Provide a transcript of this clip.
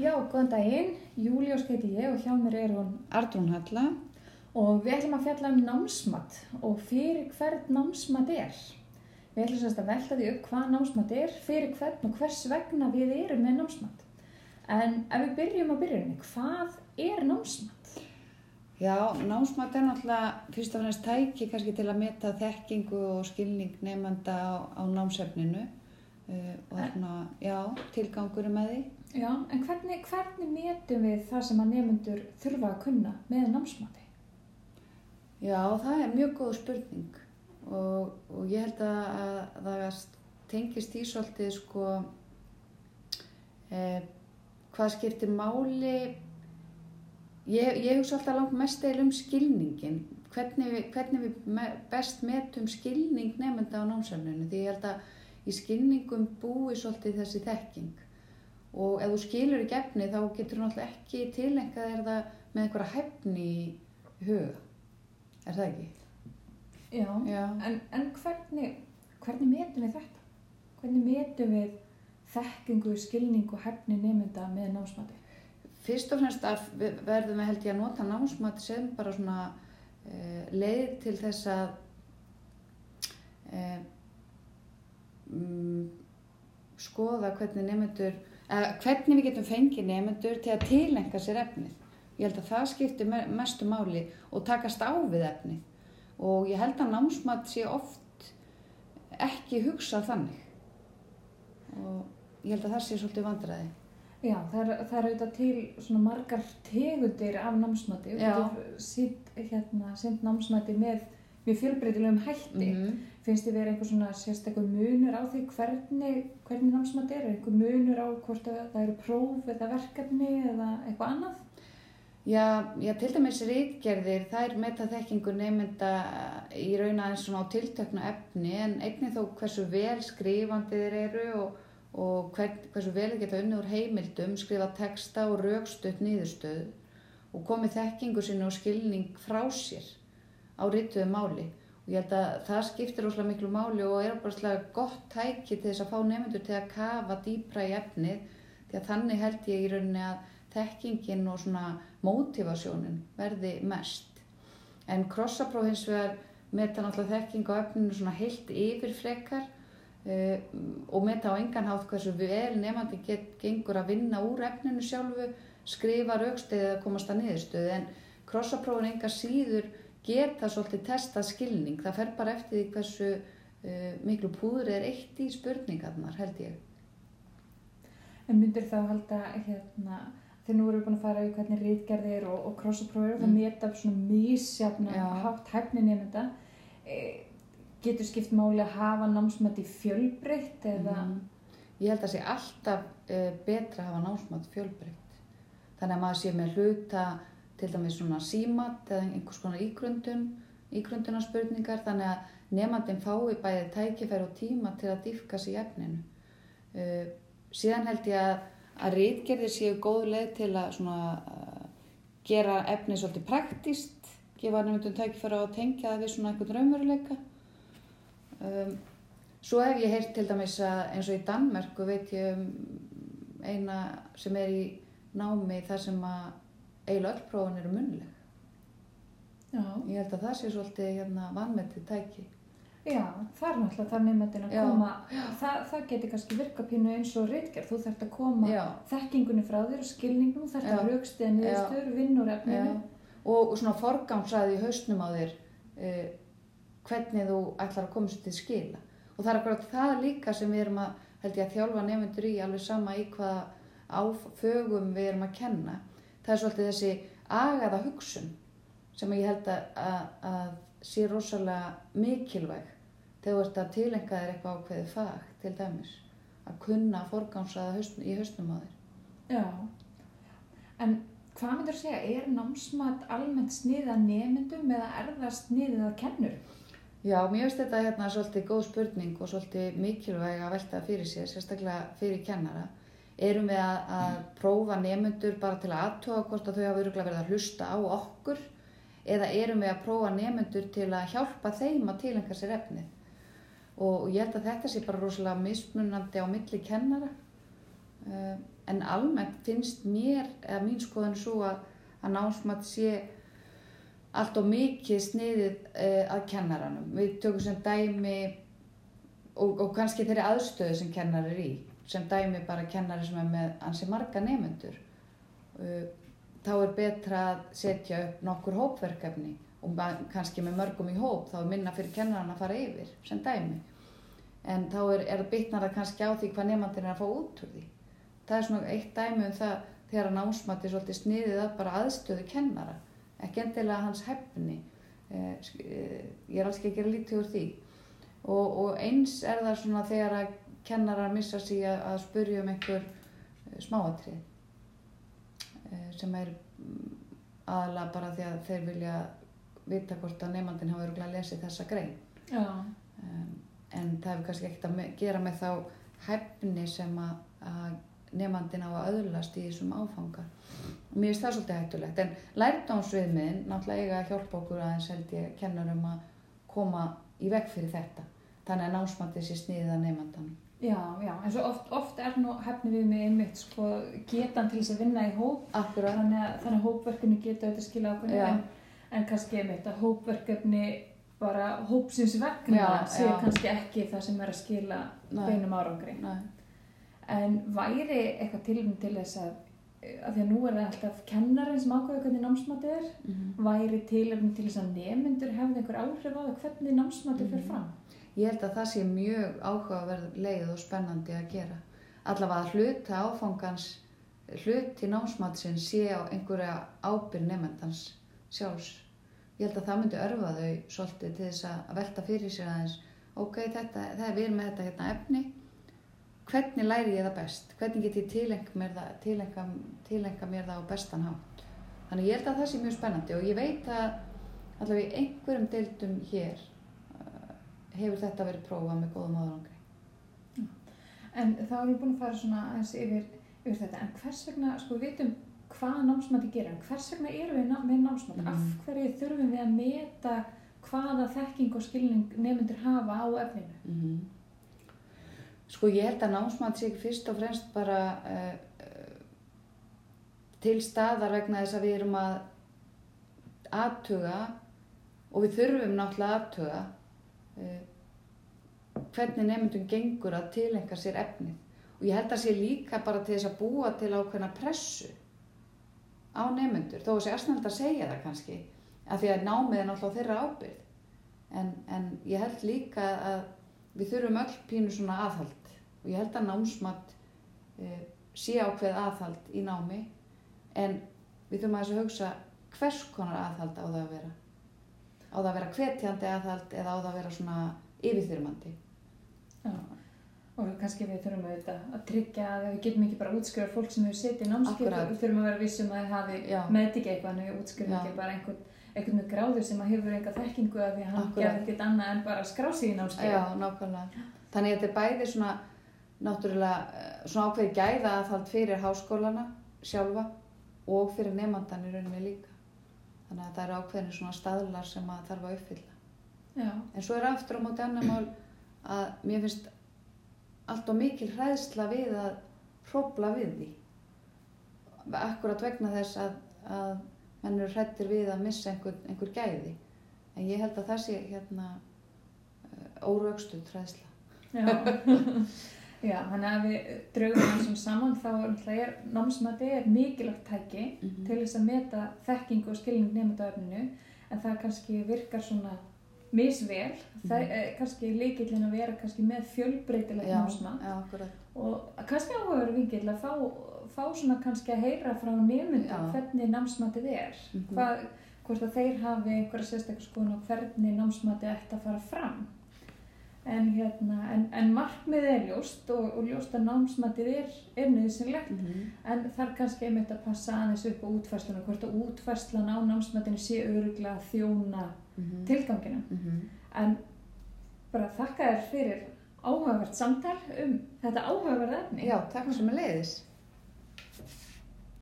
Já, góðan daginn. Júliós heiti ég og hjá mér er hún Artrún Halla. og við ætlum að fjalla um námsmat og fyrir hvern námsmat er. Við ætlum sérst að velta því upp hvað námsmat er, fyrir hvern og hvers vegna við erum með námsmat. En ef við byrjum á byrjunni, hvað er námsmat? Já, námsmat er náttúrulega fyrst og fremst tæki kannski til að meta þekkingu og skilning nefnda á, á námsefninu uh, og svona, já, tilgangur með því. Já, en hvernig, hvernig metum við það sem að nefnendur þurfa að kunna með námsmati? Já, það er mjög góð spurning og, og ég held að, að það tengist í svolítið sko eh, hvað skiptir máli ég, ég hugsa alltaf langt mest eða um skilningin hvernig hvernig við best metum skilning nefnda á námsefninu því ég held að í skilningum búi svolítið þessi þekking og ef þú skilur ekki efni þá getur þú náttúrulega ekki tilengað er það með einhverja hefni í huga Er það ekki? Já, Já. En, en hvernig, hvernig metum við þetta? Hvernig metum við þekkingu, skilningu, hefni nefnda með námsmati? Fyrst og fremst verðum við held ég að nota námsmat sem bara svona uh, leið til þess að uh, um, skoða hvernig nefnendur, uh, hvernig við getum fengið nefnendur til að tilenga sér efnið. Ég held að það skiptir me- mestu máli og takast á við efnið og ég held að námsmat sé oft ekki hugsað þannig og ég held að það sé svolítið vandræði. Já, það er, það er auðvitað til svona margar tegundir af námsmati. Við Já. getum sínt, hérna, námsmati með mjög fjölbreytilegum hætti. Mhm. Finnst þið verið einhver svona sérstaklega munur á því hvernig, hvernig námsmati er? Einhver munur á hvort að það eru próf eða verkefni eða eitthvað annað? Já, já, til dæmis rítgerðir, það er metaþekkingu nefnda í raun aðeins svona á tiltöknu efni en einnig þó hversu vel skrifandi þeir eru og, og hvern, hversu vel þeir geta unnið úr heimildum, skrifa texta og raukstutt niðurstöð og komið þekkingu sinni og skilning frá sér á rítuðu máli. Og ég held að það skiptir óslega miklu máli og er bara slega gott tæki til þess að fá nefndur til að kafa dýpra í efnið því að þannig held ég í rauninni að þekkingin og svona mótivasjónin verði mest. En krossapróf hins vegar meta náttúrulega þekking á efninu svona heilt yfir frekar uh, og meta á engan hátt hversu vel nefandi get, gengur að vinna úr efninu sjálfu, skrifa raukstæði eða komast að niðurstöðu en krossaprófin enga síður geta svolítið testa skilning. Það fer bara eftir því hversu uh, miklu púður er eitt í spurningarnar held ég. En myndir þá halda hérna, þegar nú erum við búin að fara í hvernig rítgerðir og, og krossaprófir og það Mm. meta upp svona mísjafna hátt hæfni nefnda. E, getur skipt máli að hafa námsmætti fjölbreytt eða... Mhm. Ég held að sé alltaf uh, betra að hafa námsmat fjölbreytt. Þannig að maður sé með hluta til dæmis svona símat eða einhvers konar ígrundun, ígrundunarspurningar þannig að nefnandinn fái bæði tækifæri og tíma til að dýfka í efninu. Uh, síðan held ég að, að rítgerðir séu góð leið til að svona, uh, gera efnið svolítið praktíst, gefa nefndum tækifæri á að tengja það við svona einhvern raunveruleika. Um, Svo hef ég heyrt til dæmis að eins og í Danmörku veit ég um eina sem er í námi þar sem að eiginlega öll prófin eru munleg. Já. Ég held að það sé svolítið hérna vanmetið tæki. Já, það er náttúrulega það nefndin að Já. koma, það, það getur kannski virka pínu eins og rítgerð, þú þarft að koma Já. þekkingunni frá þér og þarft Já. að raukstiða niðurstöður, vinn úr efninu. Og, og svona forgámsræði í hausnum á þér uh, hvernig þú ætlar að komast til skila. Og það er akkurat það líka sem við erum að, held ég að þjálfa nefndur í alveg sama í hvaða áfögum við erum að kenna. Það er svolítið þessi agaða hugsun sem ég held að, að, að sé rosalega mikilvæg þegar þú ert að tilenga þér eitthvað ákveðið fag til dæmis. Að kunna forgámsræða hausn, í hausnum á þér. Já. En hvað myndur segja, er námsmat almennt sniðið að nefndum eða er það sniðið að kennur? Já, mér finnst þetta hérna svolítið góð spurning og svolítið mikilvæg að velta fyrir sér, sérstaklega fyrir kennara. Erum við að, að prófa nefnendur bara til að aðtóa hvort að þau hafa öruglega verið að hlusta á okkur eða erum við að prófa nefnendur til að hjálpa þeim að tilengja sér efnið? Og, ég held að þetta sé bara rosalega mismunandi á milli kennara. Uh, en almennt finnst mér, eða mín skoðan svo að, að námsmat sé allt og mikið sniðið uh, að kennaranum. Við tökum sem dæmi og, og kannski þeirri aðstöðu sem kennar er í, sem dæmi bara kennari sem er með ansi marga nefnendur. Uh, þá er betra að setja upp nokkur hópverkefni og kannski með mörgum í hóp, þá er minna fyrir kennaran að fara yfir, sem dæmi. En þá er, er bitnar það kannski á því hvað nefnandinn er að fá út úr því. Það er svona eitt dæmi um það þegar að námsmat er svolítið sniðið að bara aðstöðu kennara, ekki endilega hans hefni. Eh, sk- eh, Ég er alls ekki að gera lítið úr því. Og, og eins er það svona þegar að kennarar missa sig að, að spurja um einhver eh, smáatrið eh, sem er mm, aðalega bara því að þeir vilja vita hvort að nefnandinn hafa örgulega lesið þessa grein. Um, en það hefur kannski ekkert að gera með þá hæfni sem að, að nefnandinn á að öðlast í þessum áfanga. Og mér finnst það svolítið hættulegt. En lærdómsviðmiðin náttúrulega eiga að hjálpa okkur aðeins held ég kennarum að koma í veg fyrir þetta. Þannig að námsmatið sé sniðið að nefnandanum. já, já, en svo oft, oft er nú hefni við mig einmitt sko getan til þess að vinna í hóp Akkurat. þannig að, þannig að hópverkefni geta auðvitað skila ákveðinu en, en kannski einmitt að hópverkefni bara hópsins vegna Já, sé já. kannski ekki það sem er að skila beinum árangri Nei. en væri eitthvað tilum til þess að að því að nú er það alltaf kennarinn sem ákveður hvernig námsmatið er Mm væri tilum til þess að nemyndur hefði einhver áhrif á það hvernig námsmatið Mhm. fyrir fram Ég held að það sé mjög áhugaverð leið og spennandi að gera. Allavega að hluta áfangans, hluti námsmatsins sé á einhverja ábyrð nefndans sjálfs. Ég held að það myndi örfa þau svolítið til þess að velta fyrir sér aðeins. Ok, þetta, það er við með þetta hérna efni. Hvernig læri ég það best? Hvernig get ég tilenga mér það, tilenga, tilenga mér það á bestan hátt? Þannig ég held að það sé mjög spennandi og ég veit að allavega í einhverjum deildum hér uh, hefur þetta verið prófað með góðum árangri. En þá erum við búin að fara svona aðeins yfir, yfir þetta. En hvers vegna, sko, við vitum hvað námsmati gerir. En hvers vegna erum við með námsmati? Mhm. Af hverju þurfum við að meta hvaða þekking og skilning nefnendur hafa á efninu? Mm Sko ég held að námsmat sé fyrst og fremst bara uh, til staðar vegna þess að við erum að aðtuga og við þurfum náttúrulega að aðtuga uh, hvernig nefndum gengur að tilenga sér efnið. Og ég held að sé líka bara til þess að búa til ákveðna pressu á nefnendur þó að sé aðsnælt að segja það kannski af því að námið er náttúrulega þeirra ábyrgð. En, en ég held líka að við þurfum öll pínu svona aðhald og ég held að námsmat uh, sé ákveð aðhald í námi en við þurfum að þess að hugsa hvers konar aðhald á það að vera á það að vera hvetjandi aðhald eða á það að vera svona yfirþyrmandi Já. Og kannski við þurfum auðvitað að tryggja að við getum ekki bara útskrifa fólk sem hefur setið í námskeið. Akkúrat. Við þurfum að vera vissum að hafi Já. meðtikið eitthvað en við útskrifum Já. ekki bara einhvern, einhvern með gráður sem að hefur enga þekkingu að því að hann gerði ekkert annað en bara að skrá sig í námskeið. Já, nákvæmlega. Þannig að þetta er bæði svona náttúrulega eh, svona ákveði gæða aðhald fyrir háskólana sjálfa og fyrir nefndann í rauninni líka. Þannig að það eru ákveðinni svona staðlar sem að þarf að uppfylla. Já. En svo er aftur á móti annar mál að mér finnst allt og mikil hræðsla við að hrópla við því. Akkurat vegna þess að, að menn eru hrættir við að missa einhver, einhver gæði. En ég held að það sé hérna órögstuð hræðsla. Já. Já, þannig að við draugum þessum saman þá er námsmati er mikilvægt tæki Mhm. til þess að meta þekkingu og skilning nefnda öfninu en það kannski virkar svona misvel, það Mhm. er kannski líkillin að vera kannski með fjölbreytilegt námsmat já, og kannski áhugaður vingill að fá, fá svona kannski að heyra frá nefndum hvernig námsmatið er Mhm. Hvað, hvort að þeir hafi einhverja sérstaklega skoðun á hvernig námsmatið ætti að fara fram en, hérna, en, en markmið er ljóst og, og ljóst að námsmatið er, er nöðsynlegt Mhm. en þar kannski einmitt að passa aðeins upp á útfærsluna hvort að útfærslan á námsmatinu sé öruglega þjóna Mhm. tilganginu Mhm. en bara þakka þér fyrir áhugavert samtal um þetta áhugaverð efni Já, takk sem er leiðis.